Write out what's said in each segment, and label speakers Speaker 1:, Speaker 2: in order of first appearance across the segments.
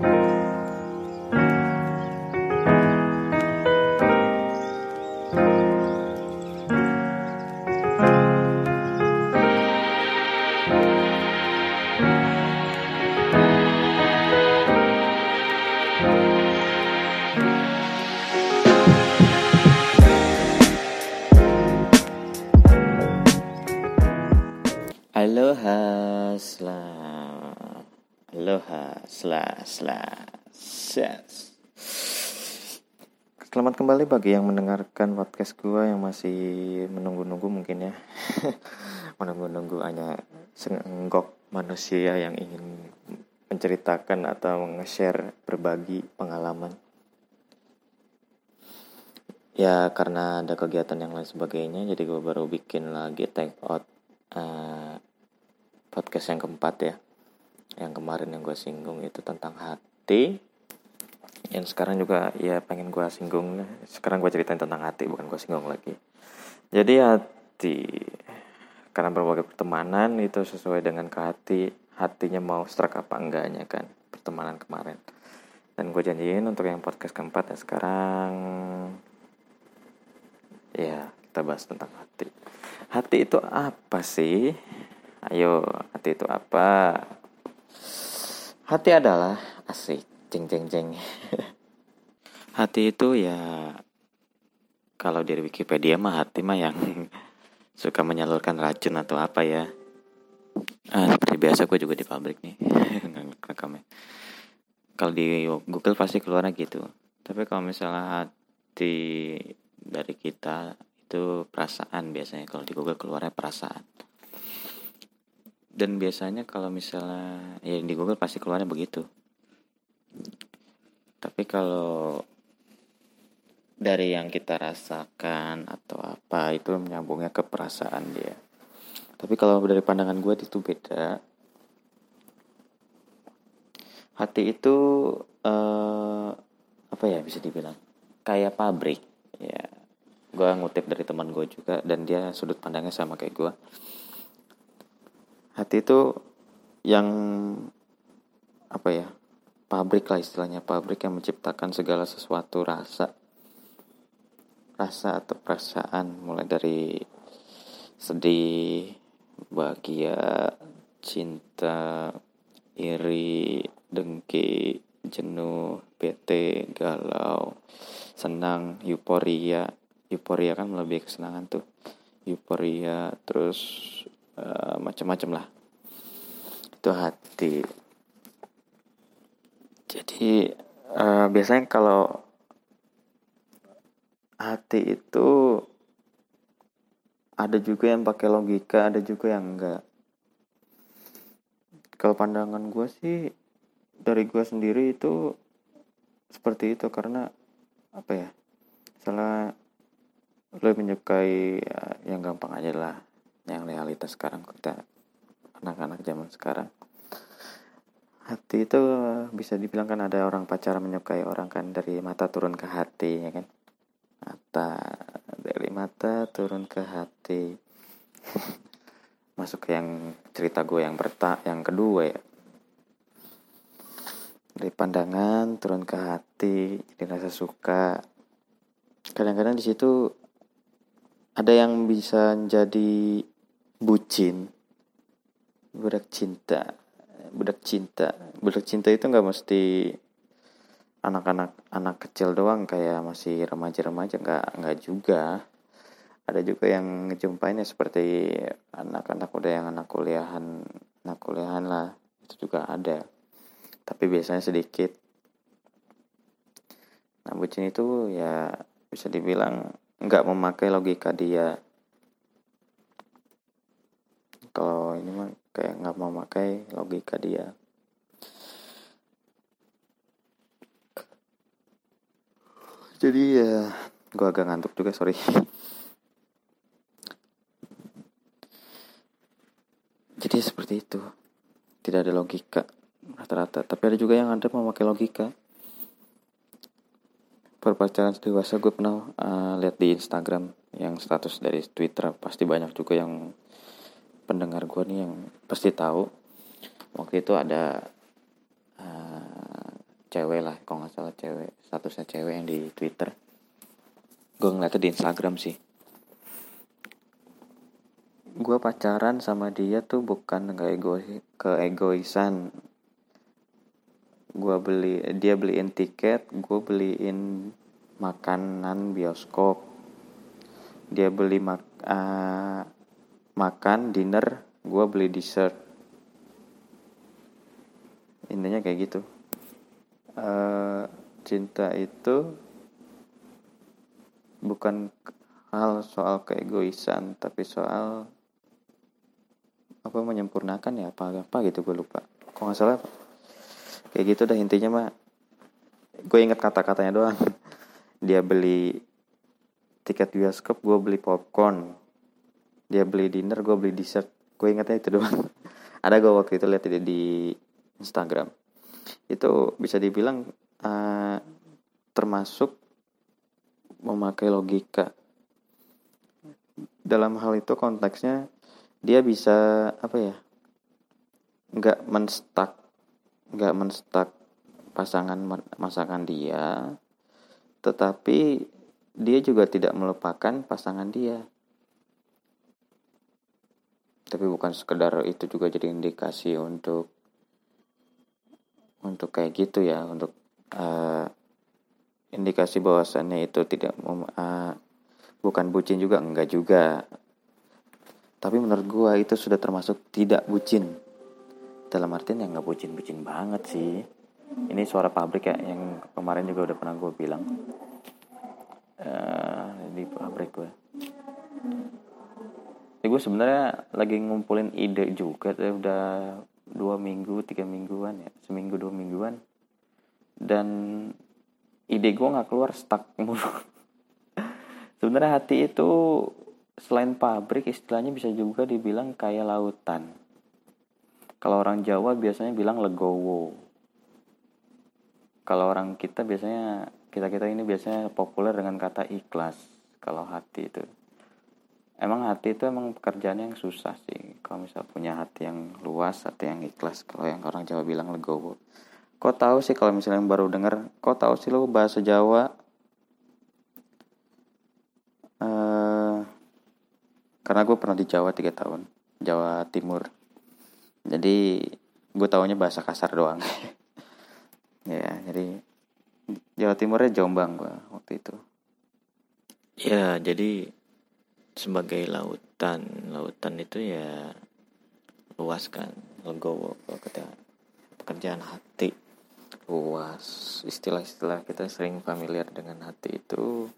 Speaker 1: Aloha, aloha, sla, sla, ses. Selamat kembali bagi yang mendengarkan podcast gue yang masih menunggu-nunggu mungkin ya. menunggu-nunggu hanya senggok manusia yang ingin menceritakan atau nge-share berbagi pengalaman. Ya karena ada kegiatan yang lain sebagainya jadi gue baru bikin lagi take out uh, podcast yang keempat ya yang kemarin yang gue singgung itu tentang hati. Yang sekarang juga ya pengen gue singgung. Sekarang gue ceritain tentang hati bukan gue singgung lagi. Jadi hati karena berbagai pertemanan itu sesuai dengan ke hati. Hatinya mau serak apa enggaknya kan pertemanan kemarin. Dan gue janjiin untuk yang podcast keempat ya sekarang. Ya kita bahas tentang hati. Hati itu apa sih? Ayo, hati itu apa? Hati adalah asik, jeng jeng jeng. hati itu ya kalau dari Wikipedia mah hati mah yang suka menyalurkan racun atau apa ya. Ah, seperti biasa gue juga di pabrik nih rekamnya. Kalau di Google pasti keluarnya gitu. Tapi kalau misalnya hati dari kita itu perasaan biasanya kalau di Google keluarnya perasaan dan biasanya kalau misalnya ya di Google pasti keluarnya begitu. Tapi kalau dari yang kita rasakan atau apa itu menyambungnya ke perasaan dia. Tapi kalau dari pandangan gue itu beda. Hati itu uh, apa ya bisa dibilang? Kayak pabrik ya. Gue ngutip dari teman gue juga dan dia sudut pandangnya sama kayak gue hati itu yang apa ya pabrik lah istilahnya pabrik yang menciptakan segala sesuatu rasa. Rasa atau perasaan mulai dari sedih bahagia cinta iri dengki jenuh bete galau senang euforia. Euforia kan lebih kesenangan tuh. Euforia terus uh, macam-macam lah. Itu hati. Jadi uh, biasanya kalau hati itu ada juga yang pakai logika ada juga yang enggak. Kalau pandangan gue sih dari gue sendiri itu seperti itu karena apa ya? Salah lo menyukai ya, yang gampang aja lah yang realitas sekarang kita anak-anak zaman sekarang. Hati itu bisa dibilang kan ada orang pacaran menyukai orang kan dari mata turun ke hati ya kan? Mata dari mata turun ke hati. Masuk ke yang cerita gue yang berta yang kedua ya. Dari pandangan turun ke hati jadi rasa suka. Kadang-kadang di situ ada yang bisa jadi bucin. Budak cinta. Budak cinta. Budak cinta itu nggak mesti anak-anak anak kecil doang kayak masih remaja-remaja nggak nggak juga. Ada juga yang ngejumpainnya seperti anak-anak udah yang anak kuliahan anak kuliahan lah. Itu juga ada. Tapi biasanya sedikit. Nah bucin itu ya bisa dibilang nggak memakai logika dia kalau ini mah kayak nggak mau pakai logika dia. Jadi ya gue agak ngantuk juga sorry. Jadi seperti itu. Tidak ada logika rata-rata. Tapi ada juga yang ada memakai logika. Perpacaran dewasa gue pernah uh, lihat di Instagram yang status dari Twitter. Pasti banyak juga yang pendengar gue nih yang pasti tahu waktu itu ada uh, cewek lah kalau nggak salah cewek statusnya cewek yang di Twitter. Gue ngeliatnya di Instagram sih. Gue pacaran sama dia tuh bukan ke ego ke egoisan gue beli dia beliin tiket gue beliin makanan bioskop. Dia beli mak uh, makan dinner gue beli dessert. Intinya kayak gitu. Uh, cinta itu bukan hal soal keegoisan tapi soal apa menyempurnakan ya apa apa gitu gue lupa. Kok nggak salah kayak gitu dah intinya mah gue inget kata-katanya doang. Dia beli tiket bioskop gue beli popcorn dia beli dinner gue beli dessert. Gue ingetnya itu doang. Ada gue waktu itu lihat di, di Instagram. Itu bisa dibilang uh, termasuk memakai logika. Dalam hal itu konteksnya dia bisa apa ya nggak menstak nggak menstak pasangan masakan dia tetapi dia juga tidak melupakan pasangan dia tapi bukan sekedar itu juga jadi indikasi untuk untuk kayak gitu ya untuk uh, indikasi bahwasannya itu tidak uh, bukan bucin juga enggak juga. Tapi menurut gue itu sudah termasuk tidak bucin. Dalam artian yang nggak bucin-bucin banget sih. Ini suara pabrik ya yang kemarin juga udah pernah gue bilang. Uh, di pabrik gue ya gue sebenarnya lagi ngumpulin ide juga udah dua minggu tiga mingguan ya seminggu dua mingguan dan ide gue nggak keluar stuck mulu sebenarnya hati itu selain pabrik istilahnya bisa juga dibilang kayak lautan. Kalau orang Jawa biasanya bilang legowo. Kalau orang kita biasanya kita-kita ini biasanya populer dengan kata ikhlas kalau hati itu. Emang hati itu emang pekerjaan yang susah sih. Kalau misal punya hati yang luas, hati yang ikhlas. Kalau yang orang Jawa bilang legowo. Kok tahu sih kalau misalnya yang baru denger, kok tahu sih lo bahasa Jawa? Uh, karena gue pernah di Jawa tiga tahun Jawa Timur jadi gue tahunya bahasa kasar doang ya jadi Jawa Timurnya Jombang gue waktu itu ya jadi sebagai lautan. Lautan itu ya luas kan legowo. Ketika pekerjaan hati luas. Istilah-istilah kita sering familiar dengan hati itu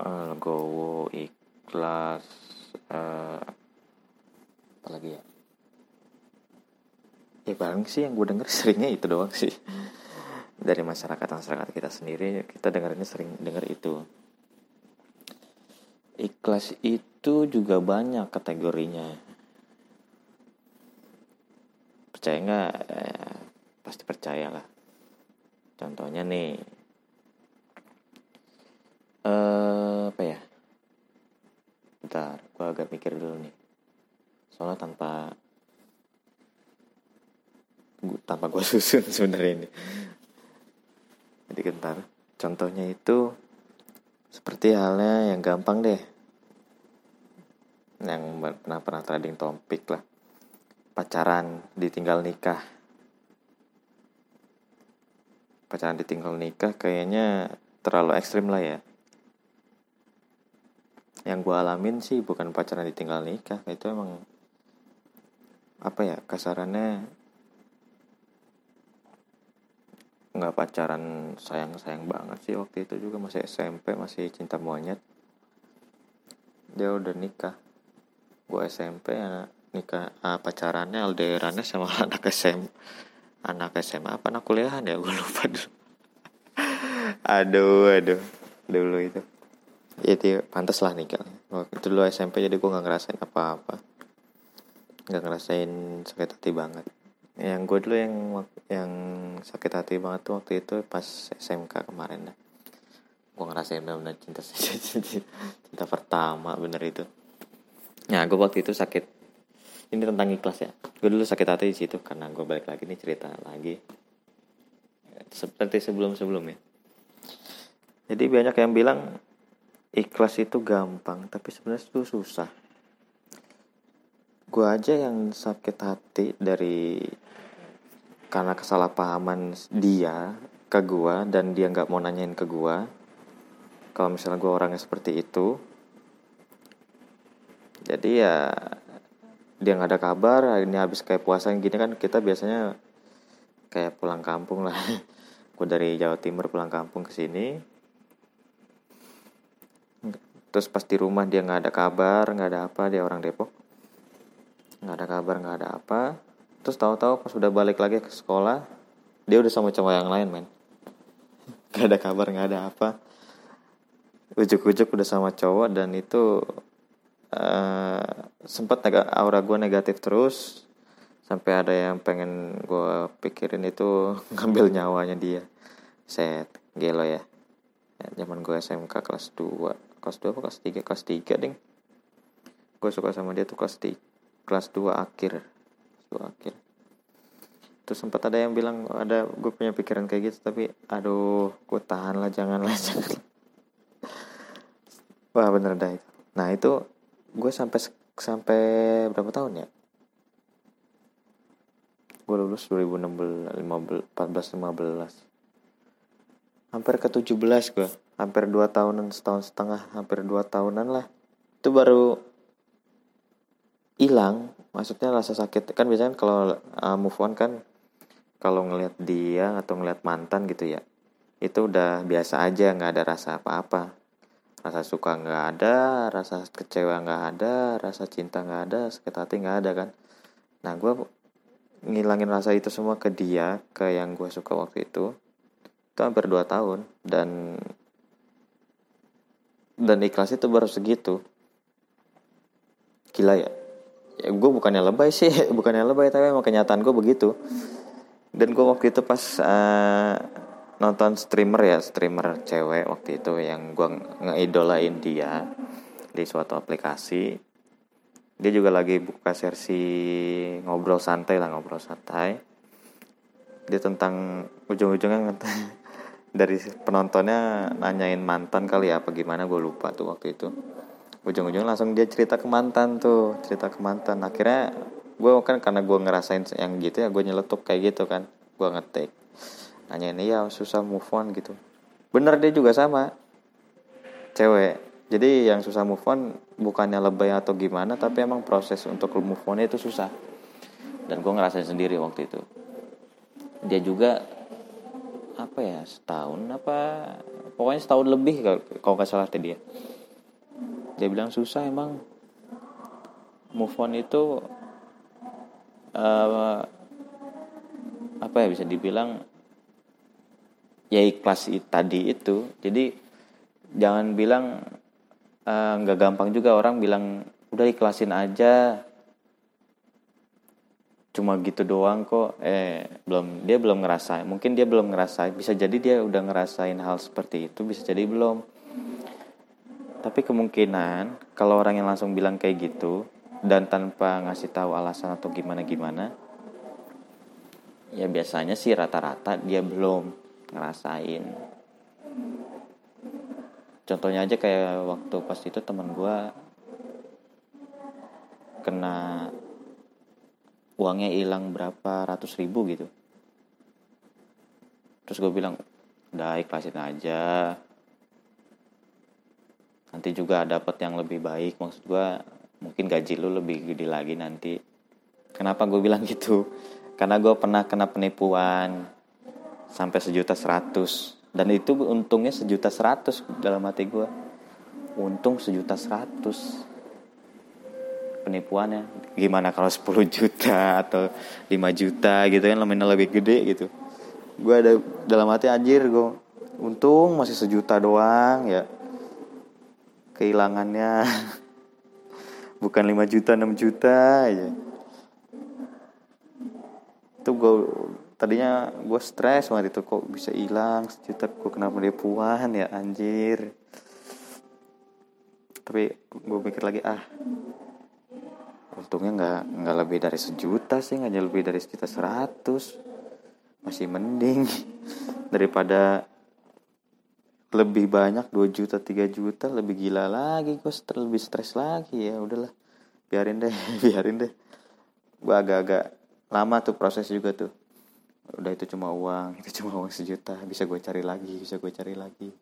Speaker 1: uh, legowo ik kelas uh, apa lagi ya? Ya paling sih yang gue denger seringnya itu doang sih. Dari masyarakat masyarakat kita sendiri kita dengarnya sering denger itu ikhlas itu juga banyak kategorinya percaya nggak eh, pasti percaya lah contohnya nih eh, apa ya Bentar, gue agak mikir dulu nih. Soalnya tanpa gua, tanpa gue susun sebenarnya ini. Jadi bentar. Contohnya itu seperti halnya yang gampang deh. Yang pernah pernah trading topik lah. Pacaran ditinggal nikah. Pacaran ditinggal nikah kayaknya terlalu ekstrim lah ya yang gue alamin sih bukan pacaran ditinggal nikah itu emang apa ya kasarannya nggak pacaran sayang sayang banget sih waktu itu juga masih SMP masih cinta monyet. Dia udah nikah. Gue SMP anak nikah ah, pacarannya alderannya sama anak SM anak SMA apa anak kuliahan ya? Gue lupa dulu. Aduh aduh. Dulu itu. Ya dia pantas lah nikah. Waktu itu dulu SMP jadi gue nggak ngerasain apa-apa. Nggak ngerasain sakit hati banget yang gue dulu yang yang sakit hati banget tuh waktu itu pas SMK kemarin. Dah gue ngerasain benar-benar cinta cinta pertama bener itu. Ya gue waktu itu sakit. Ini tentang ikhlas ya. Gue dulu sakit hati di situ karena gue balik lagi nih cerita lagi. Seperti sebelum-sebelumnya jadi banyak yang bilang ikhlas itu gampang tapi sebenarnya itu susah gue aja yang sakit hati dari karena kesalahpahaman dia ke gue dan dia nggak mau nanyain ke gue kalau misalnya gue orangnya seperti itu jadi ya dia nggak ada kabar ini habis kayak puasa gini kan kita biasanya kayak pulang kampung lah. Gue dari Jawa Timur pulang kampung ke sini. Terus pas di rumah dia nggak ada kabar nggak ada apa dia orang Depok nggak ada kabar nggak ada apa. Terus tahu-tahu pas udah balik lagi ke sekolah dia udah sama cowok yang lain men. Nggak ada kabar nggak ada apa. Ujuk-ujuk udah sama cowok dan itu uh, sempat aura gue negatif terus. Sampai ada yang pengen gue pikirin itu ngambil nyawanya dia. Set gelo ya, ya zaman gue SMK kelas 2 kelas 2 apa kelas 3 kelas 3 ding gue suka sama dia tuh kelas 3 kelas 2 akhir. Kelas 2 akhir. Terus sempat ada yang bilang ada gue punya pikiran kayak gitu tapi aduh gue tahan lah jangan lah wah bener dah itu. Nah itu gue sampai sampai berapa tahun ya? Gue lulus 2016 15 14 15 hampir ke 17 gue hampir 2 tahunan setahun setengah hampir 2 tahunan lah. Itu baru hilang. Maksudnya rasa sakit kan biasanya kalau uh, move on kan kalau ngelihat dia atau ngelihat mantan gitu ya itu udah biasa aja nggak ada rasa apa-apa. Rasa suka nggak ada rasa kecewa nggak ada rasa cinta nggak ada sakit hati nggak ada kan. Nah gue ngilangin rasa itu semua ke dia ke yang gue suka waktu itu itu hampir 2 tahun. Dan dan ikhlas itu baru segitu. Gila ya ya gue bukannya lebay sih bukannya lebay tapi emang kenyataan gue begitu. Dan gue waktu itu pas uh, nonton streamer ya streamer cewek waktu itu yang gue ngeidolain dia di suatu aplikasi. Dia juga lagi buka sesi ngobrol santai lah ngobrol santai. Dia tentang ujung-ujungnya dari penontonnya nanyain mantan kali ya apa gimana gue lupa tuh waktu itu ujung-ujung langsung dia cerita ke mantan tuh cerita ke mantan. Akhirnya gue kan karena gue ngerasain yang gitu ya gue nyeletuk kayak gitu kan. Gue ngetik nanya ini ya susah move on gitu. Bener dia juga sama cewek. Jadi yang susah move on bukannya lebay atau gimana tapi emang proses untuk move on itu susah. Dan gue ngerasain sendiri waktu itu. Dia juga apa ya setahun apa pokoknya setahun lebih kalau nggak salah tadi dia dia bilang susah emang. Move on itu uh, apa ya bisa dibilang ya ikhlas tadi itu. Jadi jangan bilang eh, nggak uh, gampang juga orang bilang udah ikhlasin aja. Cuma gitu doang kok. Eh belum dia belum ngerasain. Mungkin dia belum ngerasain. Bisa jadi dia udah ngerasain hal seperti itu bisa jadi belum tapi kemungkinan kalau orang yang langsung bilang kayak gitu dan tanpa ngasih tahu alasan atau gimana gimana ya biasanya sih rata-rata dia belum ngerasain. Contohnya aja kayak waktu pas itu teman gue kena uangnya hilang berapa ratus ribu gitu. Terus gue bilang udah ikhlasin aja nanti juga dapat yang lebih baik maksud gue mungkin gaji lu lebih gede lagi nanti. Kenapa gue bilang gitu? Karena gue pernah kena penipuan sampai sejuta seratus. Dan itu untungnya sejuta seratus dalam hati gue untung sejuta seratus penipuannya. Gimana kalau 10 juta atau 5 juta gitu kan lemina lebih gede gitu. Gue ada dalam hati anjir gue untung masih sejuta doang ya kehilangannya. Bukan 5 juta 6 juta aja itu gue tadinya gue stres banget itu kok bisa hilang sejuta gue kenapa dia puan ya anjir. Tapi gue mikir lagi ah untungnya nggak nggak lebih dari sejuta sih nggak lebih dari sejuta seratus. Masih mending daripada lebih banyak 2 juta 3 juta lebih gila lagi gue lebih stres lagi. Ya udahlah biarin deh biarin deh. Gue agak-agak lama tuh proses juga tuh. Udah itu cuma uang itu cuma uang sejuta. Bisa gue cari lagi bisa gue cari lagi.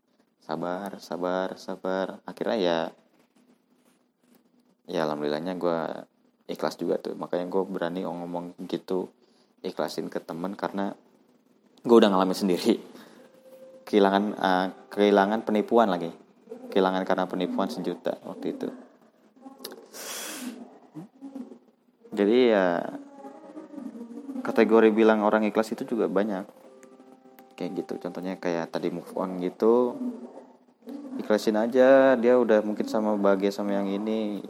Speaker 1: Sabar sabar sabar. Akhirnya ya ya alhamdulillahnya gue ikhlas juga tuh. Makanya gue berani ngomong gitu ikhlasin ke temen karena gue udah ngalamin sendiri kehilangan uh, kehilangan penipuan lagi. Kehilangan karena penipuan sejuta waktu itu. Jadi ya kategori bilang orang ikhlas itu juga banyak. Kayak gitu contohnya kayak tadi move on gitu. Ikhlasin aja dia udah mungkin sama bahagia sama yang ini.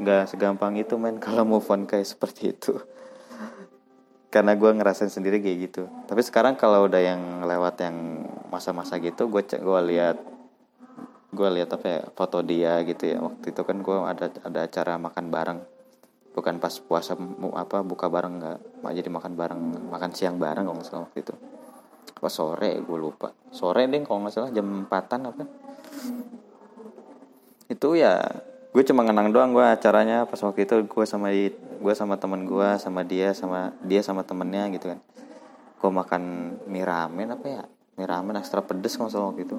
Speaker 1: Nggak segampang itu men kalau move on kayak seperti itu karena gue ngerasain sendiri kayak gitu. Tapi sekarang kalau udah yang lewat yang masa-masa gitu gue cek gue lihat gue lihat apa ya foto dia gitu ya. Waktu itu kan gue ada ada acara makan bareng. Bukan pas puasa apa buka bareng nggak. Jadi makan bareng makan siang bareng kalau nggak salah waktu itu. Pas sore gue lupa. Sore deh kalau nggak salah jam empatan apa? Itu ya gue cuma ngenang doang gue acaranya. Pas waktu itu gue sama gue sama temen gue sama dia sama dia sama temennya gitu kan. Gue makan mie ramen apa ya? Mie ramen ekstra pedes kalau salah waktu itu.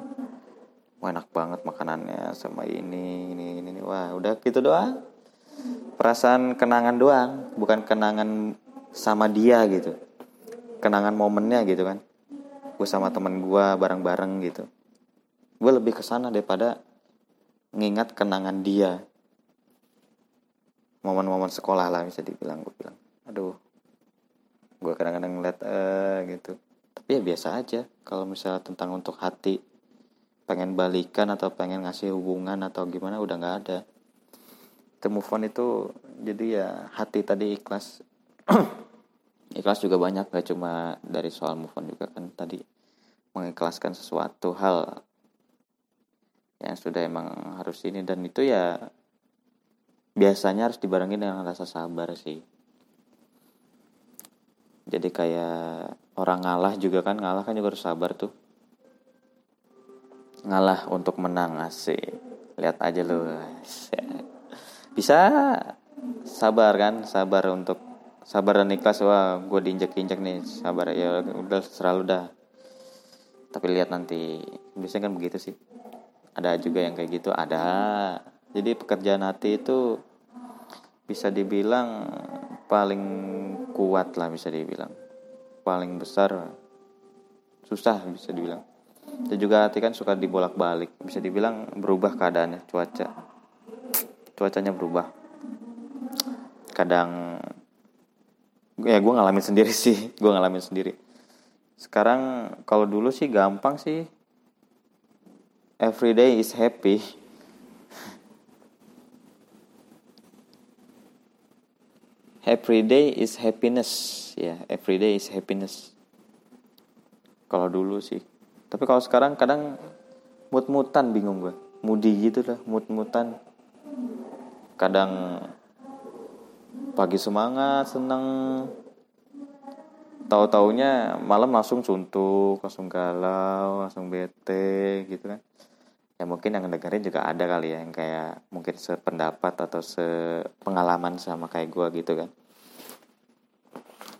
Speaker 1: Wah enak banget makanannya sama ini ini ini, ini. wah udah gitu doang. Perasaan kenangan doang bukan kenangan sama dia gitu. Kenangan momennya gitu kan. Gue sama temen gue bareng-bareng gitu. Gue lebih ke sana daripada ngingat kenangan dia. Momen-momen sekolah lah bisa dibilang gue bilang aduh gue kadang-kadang ngeliat eh gitu. Tapi ya biasa aja kalau misalnya tentang untuk hati pengen balikan atau pengen ngasih hubungan atau gimana udah nggak ada. Itu move on itu jadi ya hati tadi ikhlas. Ikhlas juga banyak gak cuma dari soal move on juga kan. Tadi mengikhlaskan sesuatu hal yang sudah emang harus ini. Dan itu ya biasanya harus dibarengi dengan rasa sabar sih. Jadi kayak orang ngalah juga kan ngalah kan juga harus sabar tuh. Ngalah untuk menang asik. Lihat aja lu. Bisa sabar kan sabar untuk sabar dan ikhlas. Wah gue diinjak injak nih sabar. Ya udah selalu dah. Tapi lihat nanti. Biasanya kan begitu sih ada juga yang kayak gitu ada. Jadi pekerjaan hati itu bisa dibilang paling kuat lah bisa dibilang. Paling besar susah bisa dibilang. Dan juga hati kan suka dibolak balik bisa dibilang berubah keadaannya cuaca. Cuacanya berubah. Kadang ya gue ngalamin sendiri sih gue ngalamin sendiri. Sekarang kalau dulu sih gampang sih every day is happy. Every day is happiness. Ya yeah, every day is happiness. Kalau dulu sih. Tapi kalau sekarang kadang mut-mutan bingung gue mudi gitu lah mut-mutan. Kadang pagi semangat seneng. Tahu taunya malam langsung suntuk langsung galau langsung bete gitu kan ya mungkin yang dengerin juga ada kali ya yang kayak mungkin sependapat atau sepengalaman sama kayak gue gitu kan.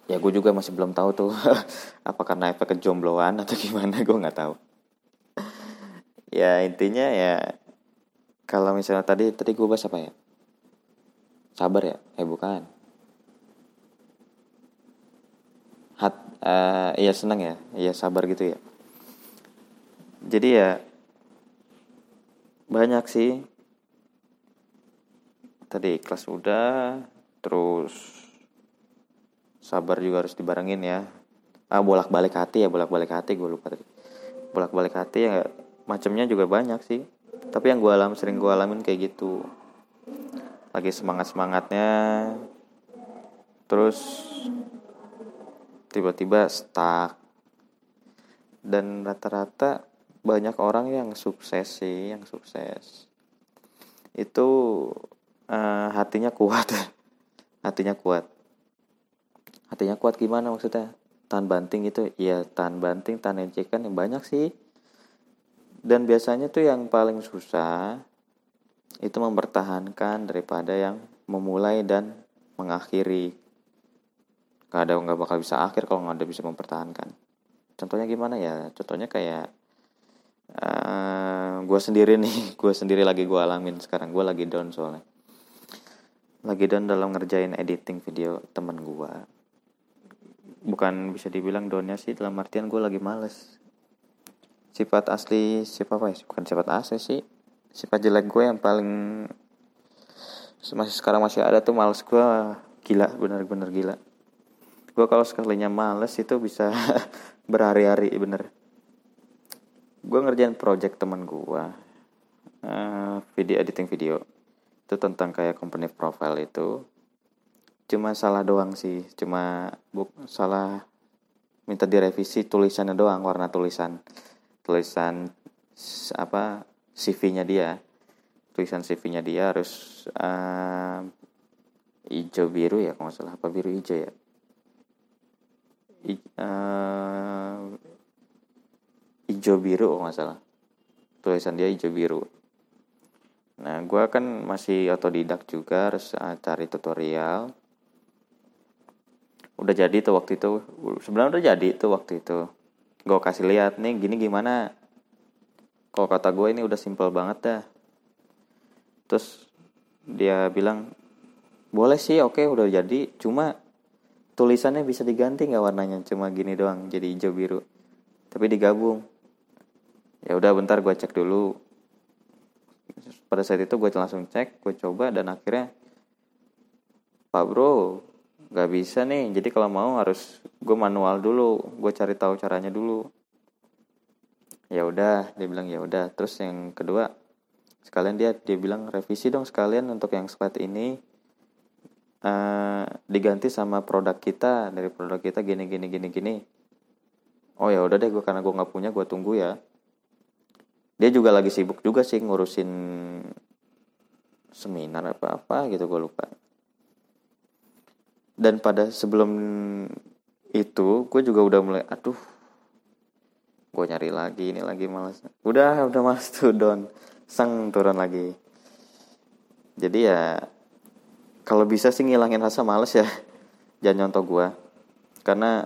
Speaker 1: Ya gue juga masih belum tahu tuh apa karena efek kejombloan atau gimana gue nggak tahu. Ya intinya ya kalau misalnya tadi tadi gue bahas apa ya? Sabar ya? Eh bukan. Hat uh, iya senang ya? Iya sabar gitu ya. Jadi ya banyak sih. Tadi ikhlas udah terus sabar juga harus dibarengin ya. Ah bolak balik hati ya bolak balik hati gue lupa tadi. Bolak balik hati ya macamnya juga banyak sih. Tapi yang gue alami sering gue alamin kayak gitu. Lagi semangat semangatnya terus tiba-tiba stuck. Dan rata-rata banyak orang yang sukses sih yang sukses. Itu uh, hatinya kuat. Hatinya kuat. Hatinya kuat gimana maksudnya? Tahan banting itu ya tahan banting tahan ejekan yang banyak sih. Dan biasanya tuh yang paling susah itu mempertahankan daripada yang memulai dan mengakhiri. Gak ada nggak bakal bisa akhir kalau nggak ada bisa mempertahankan. Contohnya gimana ya? Contohnya kayak uh, eh, gue sendiri nih gue sendiri lagi gue alamin sekarang. Gue lagi down soalnya. Lagi down dalam ngerjain editing video temen gue bukan bisa dibilang downnya sih dalam artian gue lagi males. Sifat asli sifat apa ya? Bukan sifat asli sih. Sifat jelek gue yang paling masih sekarang masih ada tuh males gue gila bener-bener gila. Gue kalau sekalinya males itu bisa berhari-hari bener gue ngerjain project teman gue uh, video editing video. Itu tentang kayak company profile itu. Cuma salah doang sih cuma buk salah minta direvisi tulisannya doang warna tulisan. Tulisan apa CV-nya dia. Tulisan CV-nya dia harus uh, hijau biru ya kalau nggak salah. Apa biru hijau ya? I, uh, hijau biru kalau nggak tulisan dia hijau biru. Nah gue kan masih otodidak juga harus uh, cari tutorial. Udah jadi tuh waktu itu sebenarnya udah jadi tuh waktu itu. Gue kasih lihat nih gini gimana? Kalau kata gue ini udah simple banget dah. Terus dia bilang boleh sih oke okay, udah jadi. Cuma tulisannya bisa diganti nggak warnanya? Cuma gini doang jadi hijau biru. Tapi digabung ya udah bentar gue cek dulu. Pada saat itu gue langsung cek gue coba dan akhirnya pak bro nggak bisa nih. Jadi kalau mau harus gue manual dulu gue cari tahu caranya dulu. Ya udah dia bilang ya udah. Terus yang kedua sekalian dia dia bilang revisi dong sekalian untuk yang slide ini. Uh, diganti sama produk kita dari produk kita gini gini gini gini. Oh ya udah deh gue karena gue nggak punya gue tunggu ya dia juga lagi sibuk juga sih ngurusin seminar apa apa gitu gue lupa. Dan pada sebelum itu gue juga udah mulai aduh gue nyari lagi ini lagi malas udah udah malas tuh don. Sang turun lagi. Jadi ya kalau bisa sih ngilangin rasa males ya. Jangan nyontoh gue karena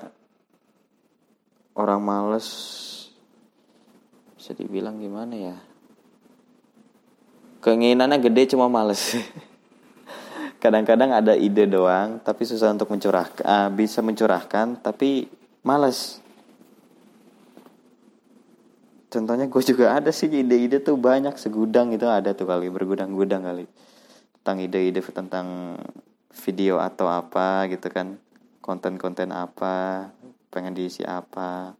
Speaker 1: orang males bisa dibilang gimana ya? Keinginannya gede cuma males. Kadang-kadang ada ide doang tapi susah untuk mencurahkan uh, bisa mencurahkan tapi males. Contohnya gue juga ada sih ide-ide tuh banyak segudang itu ada tuh kali bergudang-gudang kali. Tentang ide-ide tentang video atau apa gitu kan. Konten-konten apa pengen diisi apa.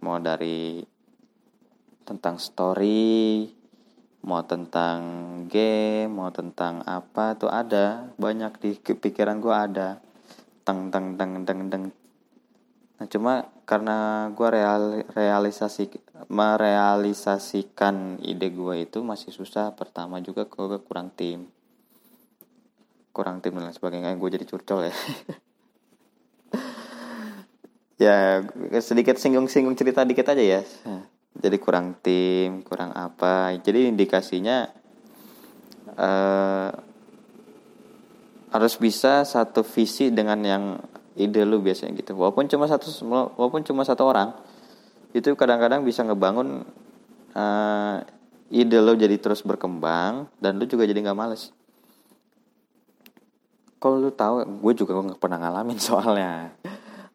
Speaker 1: Mau dari tentang story mau tentang game mau tentang apa tuh ada. Banyak di pikiran gue ada. Teng teng teng teng teng. Nah cuma karena gue real realisasi merealisasikan ide gue itu masih susah. Pertama juga gue kurang tim. Kurang tim dan sebagainya. Gue jadi curcol ya. Ya sedikit singgung-singgung cerita dikit aja ya jadi kurang tim kurang apa. Jadi indikasinya uh, harus bisa satu visi dengan yang ide lu biasanya gitu. Walaupun cuma satu walaupun cuma satu orang itu kadang-kadang bisa ngebangun uh, ide lo jadi terus berkembang dan lu juga jadi nggak males. Kalau lu tahu gue juga nggak pernah ngalamin soalnya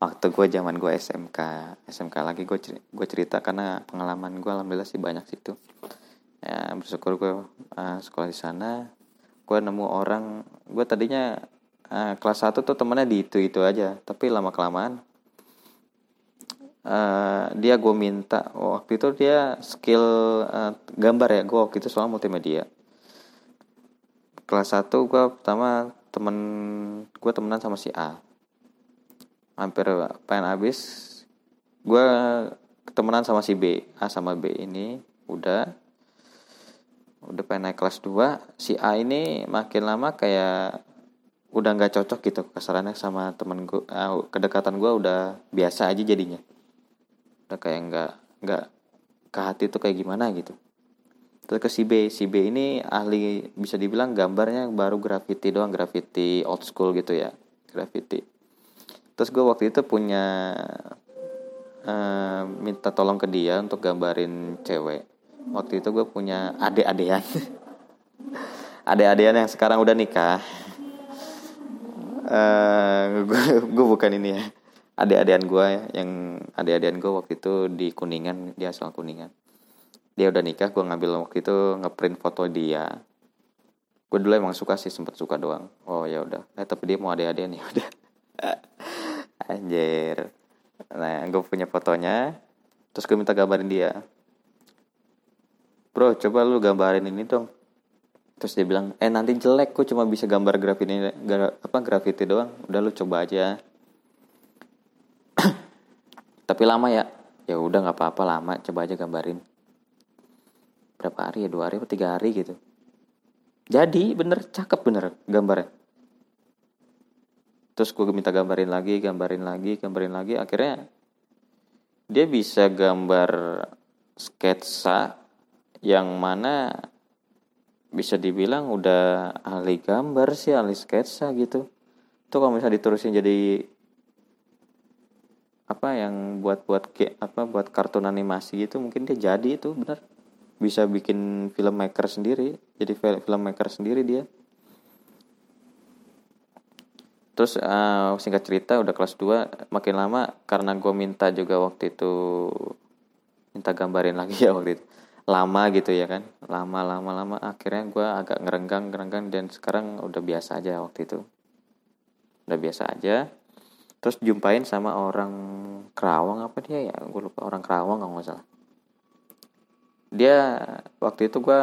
Speaker 1: waktu gue zaman gue SMK SMK lagi gue cerita, gue cerita karena pengalaman gue alhamdulillah sih banyak situ. Ya bersyukur gue uh, sekolah di sana. Gue nemu orang gue tadinya uh, kelas 1 tuh temennya di itu itu aja tapi lama kelamaan uh, dia gue minta waktu itu dia skill uh, gambar ya gue waktu itu soal multimedia. Kelas 1 gue pertama temen gue temenan sama si A hampir pengen habis. Gue ketemenan sama si B. A sama B ini udah. Udah pengen naik kelas 2 si A ini makin lama kayak udah nggak cocok gitu kasarannya sama temen gue uh, kedekatan gue udah biasa aja jadinya. Udah kayak nggak nggak ke hati tuh kayak gimana gitu. Terus ke si B. Si B ini ahli bisa dibilang gambarnya baru graffiti doang graffiti old school gitu ya. Graffiti terus gue waktu itu punya uh, minta tolong ke dia untuk gambarin cewek. Waktu itu gue punya adik-adian adik-adian yang sekarang udah nikah. Uh, gue bukan ini ya. Adik-adian gue yang adik-adian gue waktu itu di kuningan dia asal kuningan. Dia udah nikah gue ngambil waktu itu ngeprint foto dia. Gue dulu emang suka sih sempet suka doang. Oh ya udah. Eh tapi dia mau adik-adian ya udah anjir. Nah gue punya fotonya. Terus gue minta gambarin dia. Bro coba lu gambarin ini dong. Terus dia bilang eh nanti jelek kok cuma bisa gambar graffiti gra, apa graffiti doang. Udah lu coba aja. Tapi lama ya. Ya udah nggak apa-apa lama. Coba aja gambarin. Berapa hari ya? Dua hari atau tiga hari gitu. Jadi bener cakep bener gambarnya terus gue minta gambarin lagi gambarin lagi gambarin lagi. Akhirnya dia bisa gambar sketsa yang mana bisa dibilang udah ahli gambar sih ahli sketsa gitu. Tuh kalau misalnya diterusin jadi apa yang buat buat apa buat kartun animasi gitu mungkin dia jadi itu bener bisa bikin filmmaker sendiri jadi filmmaker sendiri dia terus uh, singkat cerita udah kelas 2 makin lama karena gue minta juga waktu itu minta gambarin lagi ya waktu itu. Lama gitu ya kan? Lama lama lama. Akhirnya gue agak ngerenggang ngerenggang dan sekarang udah biasa aja waktu itu. Udah biasa aja. Terus jumpain sama orang Kerawang apa dia ya? Gue lupa orang Kerawang nggak salah. Dia waktu itu gue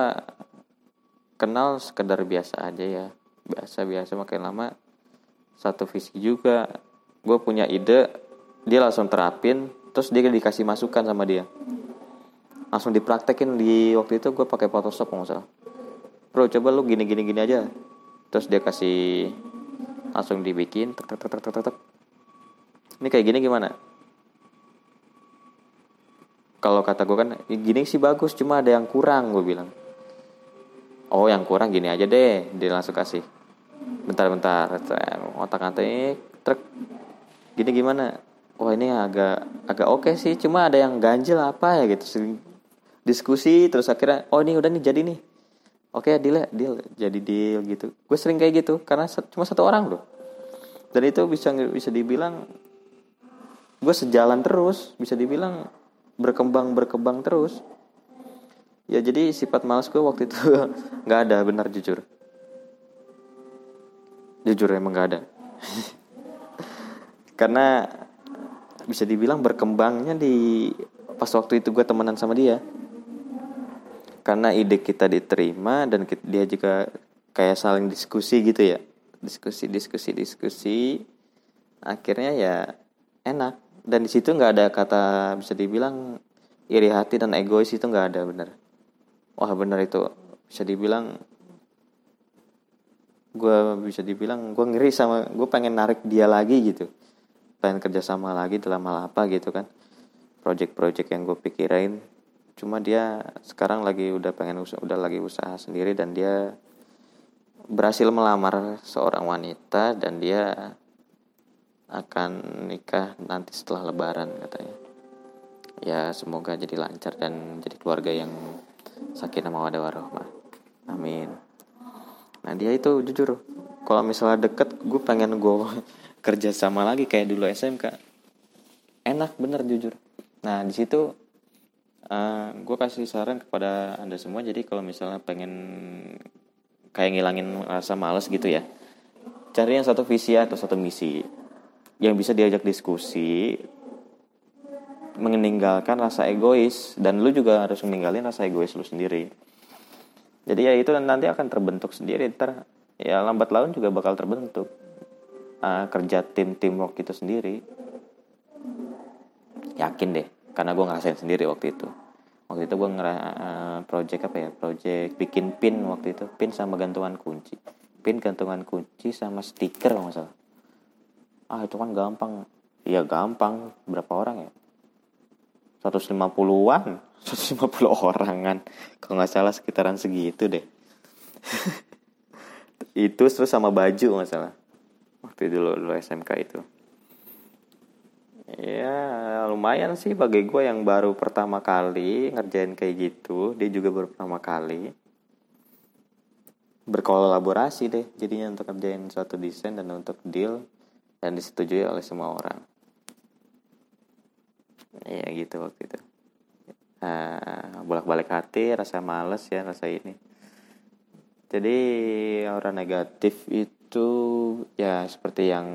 Speaker 1: kenal sekedar biasa aja ya. Biasa biasa makin lama satu visi juga. Gue punya ide dia langsung terapin terus dia dikasih masukan sama dia. Langsung dipraktekin di waktu itu gue pakai Photoshop nggak salah. Bro coba lu gini gini gini aja. Terus dia kasih langsung dibikin tek tek tek tek tek, tek. ini kayak gini gimana? Kalau kata gue kan gini sih bagus cuma ada yang kurang gue bilang. Oh yang kurang gini aja deh dia langsung kasih bentar-bentar otak atik truk. Gini gimana? Wah ini agak agak oke okay sih. Cuma ada yang ganjil apa ya gitu. Diskusi terus akhirnya oh ini udah nih jadi nih. Oke okay, deal ya deal. Jadi deal gitu. Gue sering kayak gitu karena cuma satu orang loh. Dan itu bisa bisa dibilang gue sejalan terus. Bisa dibilang berkembang berkembang terus. Ya jadi sifat malas gue waktu itu nggak ada benar jujur jujur emang nggak ada. Karena bisa dibilang berkembangnya di pas waktu itu gue temenan sama dia. Karena ide kita diterima dan dia juga kayak saling diskusi gitu ya. Diskusi diskusi diskusi. Akhirnya ya enak. Dan di situ nggak ada kata bisa dibilang iri hati dan egois itu nggak ada bener. Wah bener itu. Bisa dibilang gue bisa dibilang gue ngeri sama gue pengen narik dia lagi gitu. Pengen kerja sama lagi dalam hal apa gitu kan. Project-project yang gue pikirin. Cuma dia sekarang lagi udah pengen usaha, udah lagi usaha sendiri dan dia berhasil melamar seorang wanita dan dia akan nikah nanti setelah lebaran katanya. Ya semoga jadi lancar dan jadi keluarga yang sakinah mawaddah warahmah amin nah dia itu jujur kalau misalnya deket gue pengen gue kerja sama lagi kayak dulu SMK enak bener jujur. Nah di situ uh, eh, gue kasih saran kepada anda semua. Jadi kalau misalnya pengen kayak ngilangin rasa males gitu ya cari yang satu visi atau satu misi yang bisa diajak diskusi meninggalkan rasa egois. Dan lu juga harus meninggalin rasa egois lu sendiri jadi ya itu nanti akan terbentuk sendiri. Ntar ya lambat laun juga bakal terbentuk. Uh, kerja tim teamwork itu sendiri. Yakin deh karena gue ngerasain sendiri waktu itu. Waktu itu gue ngera uh, project apa ya? Project bikin pin waktu itu. Pin sama gantungan kunci. Pin gantungan kunci sama stiker kalau nggak ah itu kan gampang. Iya gampang. Berapa orang ya? 150-an 150 orangan kalau nggak salah sekitaran segitu deh. Itu terus sama baju nggak salah. Waktu dulu, dulu SMK itu. Ya lumayan sih bagi gue yang baru pertama kali ngerjain kayak gitu dia juga baru pertama kali. Berkolaborasi deh jadinya untuk ngerjain suatu desain dan untuk deal dan disetujui oleh semua orang. Ya gitu waktu itu uh, bolak-balik hati rasa males ya rasa ini. Jadi orang negatif itu ya seperti yang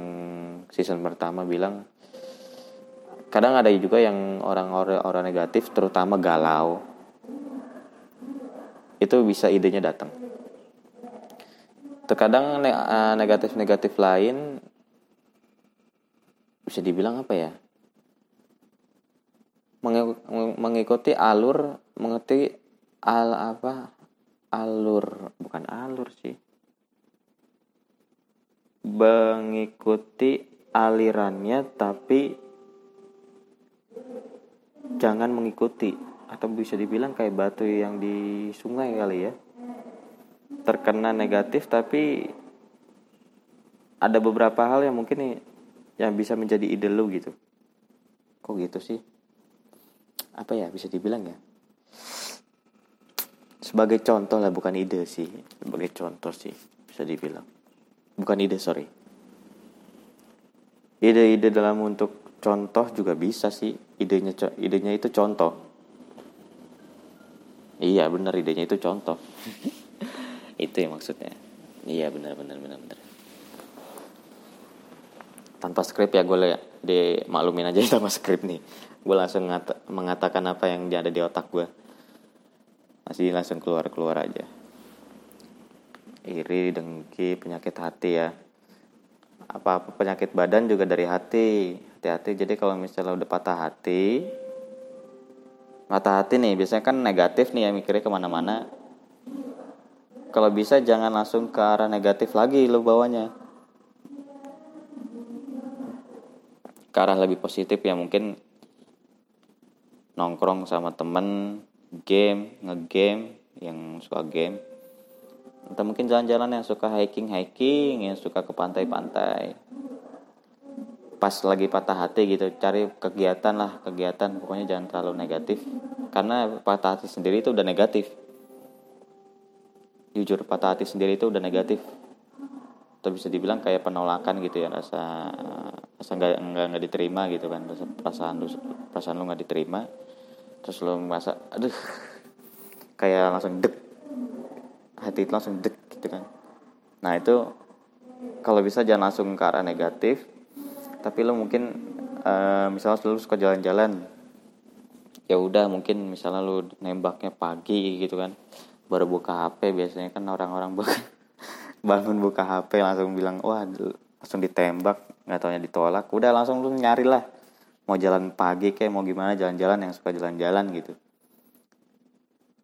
Speaker 1: season pertama bilang kadang ada juga yang orang-orang orang negatif terutama galau itu bisa idenya datang. Terkadang eh, negatif-negatif lain bisa dibilang apa ya mengikuti alur mengerti al apa alur bukan alur sih. Mengikuti alirannya tapi jangan mengikuti atau bisa dibilang kayak batu yang di sungai kali ya. Terkena negatif tapi ada beberapa hal yang mungkin yang bisa menjadi ide lu gitu. Kok gitu sih apa ya bisa dibilang ya. Sebagai contoh lah bukan ide sih. Sebagai contoh sih bisa dibilang. Bukan ide sorry. Ide-ide dalam untuk contoh juga bisa sih. Idenya idenya itu contoh. Iya benar idenya itu contoh. Itu yang maksudnya. Iya benar benar benar benar tanpa skrip ya gue ya di maklumin aja sama skrip nih gue langsung ngata, mengatakan apa yang ada di otak gue masih langsung keluar keluar aja. Iri dengki penyakit hati ya. Apa apa penyakit badan juga dari hati. Hati-hati jadi kalau misalnya udah patah hati patah hati nih biasanya kan negatif nih ya mikirnya ke mana-mana. Kalau bisa jangan langsung ke arah negatif lagi lo bawanya. Ke arah lebih positif ya mungkin nongkrong sama temen game ngegame yang suka game. Atau mungkin jalan-jalan yang suka hiking hiking yang suka ke pantai-pantai. Pas lagi patah hati gitu cari kegiatan lah kegiatan. Pokoknya jangan terlalu negatif. Karena patah hati sendiri itu udah negatif. Jujur patah hati sendiri itu udah negatif. Atau bisa dibilang kayak penolakan gitu ya rasa rasa nggak nggak diterima gitu kan rasa perasaan perasaan lu nggak diterima terus lu merasa aduh kayak langsung dek hati itu langsung dek gitu kan. Nah itu kalau bisa jangan langsung ke arah negatif tapi lo mungkin uh, misalnya lu suka jalan-jalan ya udah mungkin misalnya lu nembaknya pagi gitu kan baru buka HP biasanya kan orang-orang bangun buka HP langsung bilang wah langsung ditembak nggak taunya ditolak. Udah langsung lu nyari lah mau jalan pagi kayak mau gimana jalan-jalan yang suka jalan-jalan gitu.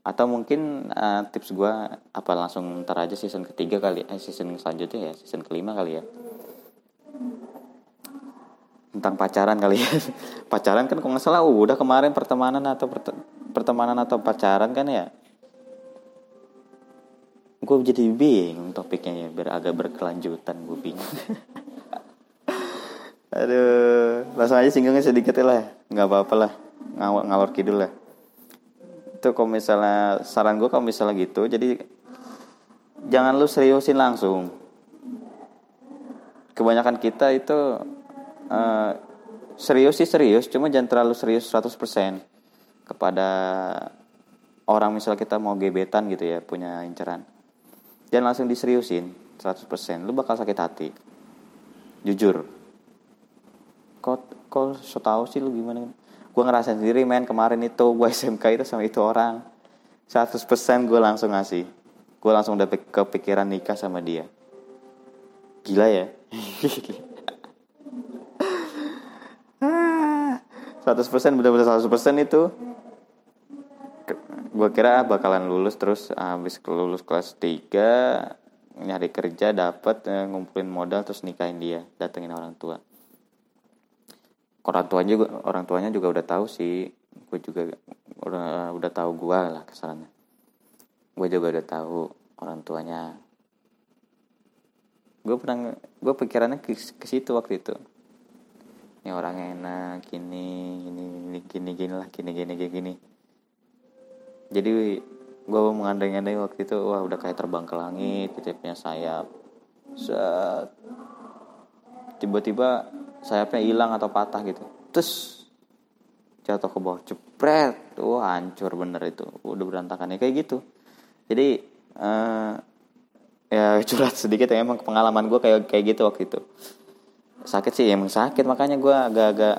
Speaker 1: Atau mungkin uh, tips gue apa langsung ntar aja season ketiga kali eh season selanjutnya ya season kelima kali ya. Tentang pacaran kali ya. Pacaran kan kok nggak salah uh, udah kemarin pertemanan atau pertemanan atau pacaran kan ya. Gue jadi bingung topiknya ya biar agak berkelanjutan gue bingung aduh langsung aja singgungnya sedikit lah nggak apa-apa lah. Ngalor, ngalor kidul lah. Itu kalau misalnya saran gue kalau misalnya gitu jadi jangan lu seriusin langsung. Kebanyakan kita itu uh, serius sih serius cuma jangan terlalu serius 100% kepada orang misalnya kita mau gebetan gitu ya punya inceran. Jangan langsung diseriusin 100% lu bakal sakit hati. Jujur kok kok so tau sih lu gimana? Gue ngerasain sendiri men kemarin itu gue SMK itu sama itu orang. 100% gue langsung ngasih. Gue langsung udah kepikiran nikah sama dia. Gila ya. 100% bener-bener 100% itu. Gue kira bakalan lulus terus habis lulus kelas 3 nyari kerja dapat uh, ngumpulin modal terus nikahin dia datengin orang tua orang tuanya juga orang tuanya juga udah tahu sih. Gue juga udah udah tahu gue lah kesalahannya gue juga udah tahu orang tuanya. Gue pernah gue pikirannya ke, ke situ waktu itu. Ini orang enak gini gini gini gini gini lah gini gini gini gini. Jadi gue mengandai-andai waktu itu wah udah kayak terbang ke langit punya sayap. Tiba-tiba sayapnya hilang atau patah gitu. Terus jatuh ke bawah cepret wah hancur bener itu. Udah berantakan. Ya kayak gitu. Jadi uh, ya curhat sedikit ya. Emang pengalaman gue kayak kayak gitu waktu itu. Sakit sih emang sakit. Makanya gue agak-agak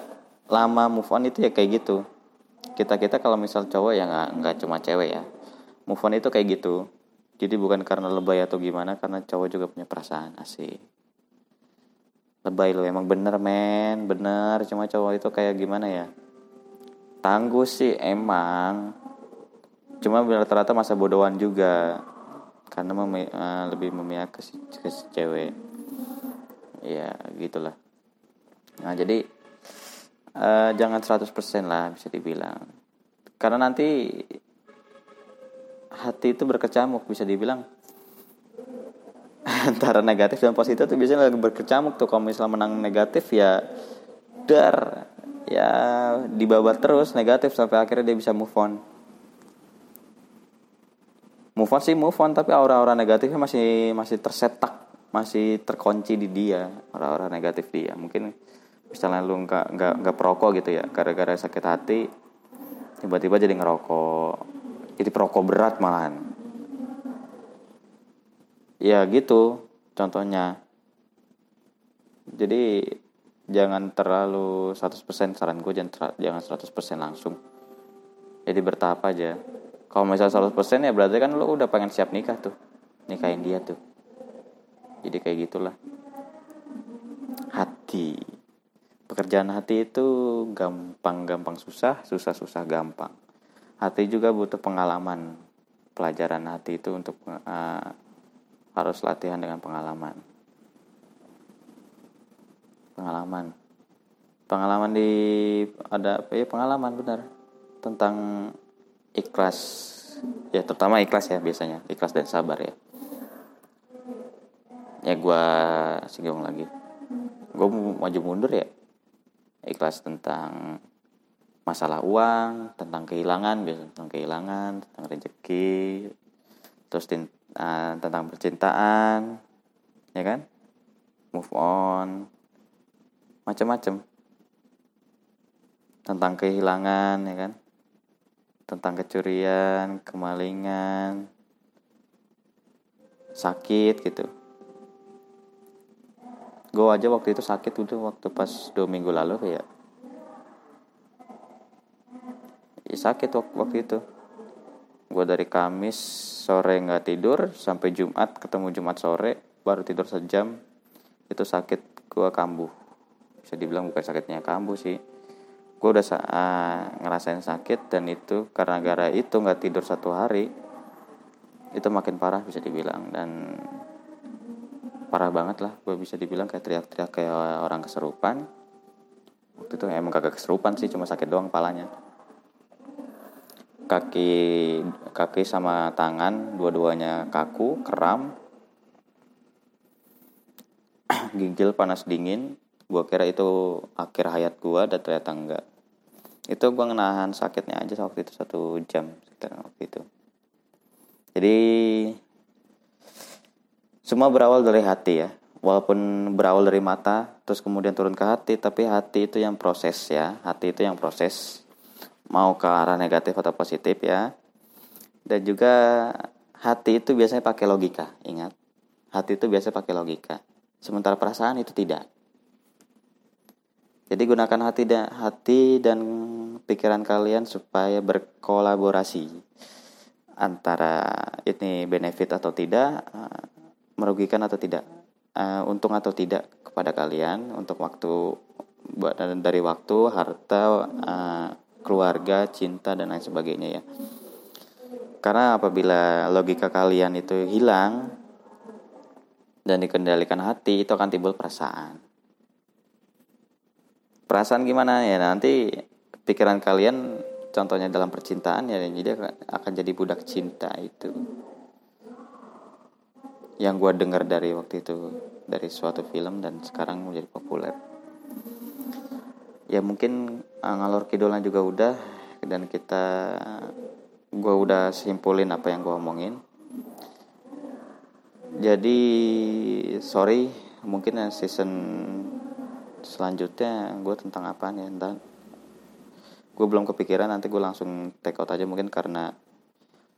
Speaker 1: lama move on itu ya kayak gitu. Kita kita kalau misal cowok ya nggak nggak cuma cewek ya. Move on itu kayak gitu. Jadi bukan karena lebay atau gimana karena cowok juga punya perasaan asik lebay lo emang bener men. Bener cuma cowok itu kayak gimana ya? Tangguh sih emang. Cuma rata-rata masa bodohan juga. Karena memi uh, lebih memihak ke si, ke si cewek. Ya gitulah. Nah jadi uh, jangan 100% lah bisa dibilang. Karena nanti hati itu berkecamuk bisa dibilang antara negatif dan positif tuh biasanya lagi berkecamuk tuh. Kalau misalnya menang negatif ya dar ya dibabat terus negatif sampai akhirnya dia bisa move on. Move on sih move on tapi aura-aura negatifnya masih masih tersetak masih terkunci di dia aura-aura negatif dia. Mungkin misalnya lu nggak nggak nggak perokok gitu ya gara-gara sakit hati tiba-tiba jadi ngerokok jadi perokok berat malahan ya gitu contohnya. Jadi jangan terlalu 100% saran gue jangan jangan 100% langsung. Jadi bertahap aja. Kalau misalnya 100% ya berarti kan lo udah pengen siap nikah tuh nikahin dia tuh. Jadi kayak gitulah. Hati. Pekerjaan hati itu gampang-gampang susah susah-susah gampang. Hati juga butuh pengalaman. Pelajaran hati itu untuk uh, harus latihan dengan pengalaman. Pengalaman. Pengalaman di ada ya pengalaman benar. Tentang ikhlas. Ya terutama ikhlas ya biasanya. Ikhlas dan sabar ya. Ya gue singgung lagi. Gue maju mundur ya. Ikhlas tentang masalah uang tentang kehilangan biasa tentang kehilangan tentang rezeki. Terus uh, tentang percintaan ya kan? Move on. Macam-macam tentang kehilangan ya kan? Tentang kecurian kemalingan sakit gitu. Gue aja waktu itu sakit udah waktu pas dua minggu lalu kayak ya sakit waktu, waktu itu gue dari Kamis sore nggak tidur sampai Jumat ketemu Jumat sore baru tidur sejam. Itu sakit gue kambuh. Bisa dibilang bukan sakitnya kambuh sih. Gue udah uh, ngerasain sakit dan itu karena gara itu nggak tidur satu hari itu makin parah bisa dibilang. Dan parah banget lah gue bisa dibilang kayak teriak-teriak kayak orang keserupan. Waktu itu emang kagak keserupan sih cuma sakit doang palanya kaki kaki sama tangan dua-duanya kaku kram gigil panas dingin. Gue kira itu akhir hayat gue dan ternyata enggak. Itu gue ngenahan sakitnya aja waktu itu satu jam sekitar waktu itu. Jadi semua berawal dari hati ya. Walaupun berawal dari mata terus kemudian turun ke hati tapi hati itu yang proses ya. Hati itu yang proses mau ke arah negatif atau positif ya. Dan juga hati itu biasanya pakai logika, ingat. Hati itu biasanya pakai logika. Sementara perasaan itu tidak. Jadi gunakan hati dan hati dan pikiran kalian supaya berkolaborasi antara ini benefit atau tidak, eh, merugikan atau tidak, uh, untung atau tidak kepada kalian untuk waktu dari waktu, harta, uh, keluarga, cinta dan lain sebagainya ya. Karena apabila logika kalian itu hilang, dan dikendalikan hati itu akan timbul perasaan. Perasaan gimana ya? Nanti pikiran kalian contohnya dalam percintaan ya jadi akan jadi budak cinta itu. Yang gue dengar dari waktu itu dari suatu film dan sekarang menjadi populer ya mungkin uh, ngalor kidolnya juga udah dan kita gue udah simpulin apa yang gue omongin. Jadi sorry mungkin ya season selanjutnya gue tentang apa nih entah. Gue belum kepikiran nanti gue langsung take out aja mungkin karena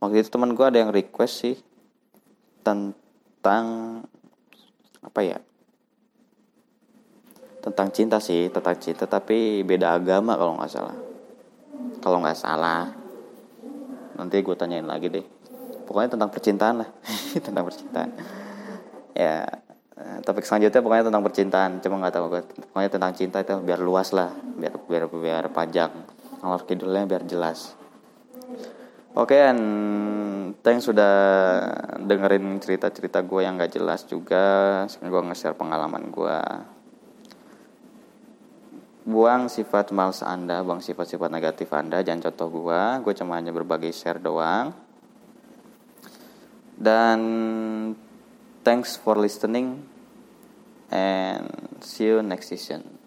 Speaker 1: waktu itu teman gue ada yang request sih tentang apa ya tentang cinta sih tentang cinta tapi beda agama kalau nggak salah. Kalau nggak salah. Nanti gue tanyain lagi deh. Pokoknya tentang percintaan lah. Tentang percintaan. Ya topik selanjutnya pokoknya tentang percintaan. Cuma nggak tahu gue pokoknya tentang cinta itu biar luas lah. Biar biar biar panjang. Ngalor kidulnya biar jelas. Oke okay, and thanks sudah dengerin cerita cerita gue yang gak jelas juga. Gue nge-share pengalaman gue buang sifat males anda buang sifat-sifat negatif anda. Jangan contoh gua gue cuma hanya berbagi share doang. Dan thanks for listening and see you next season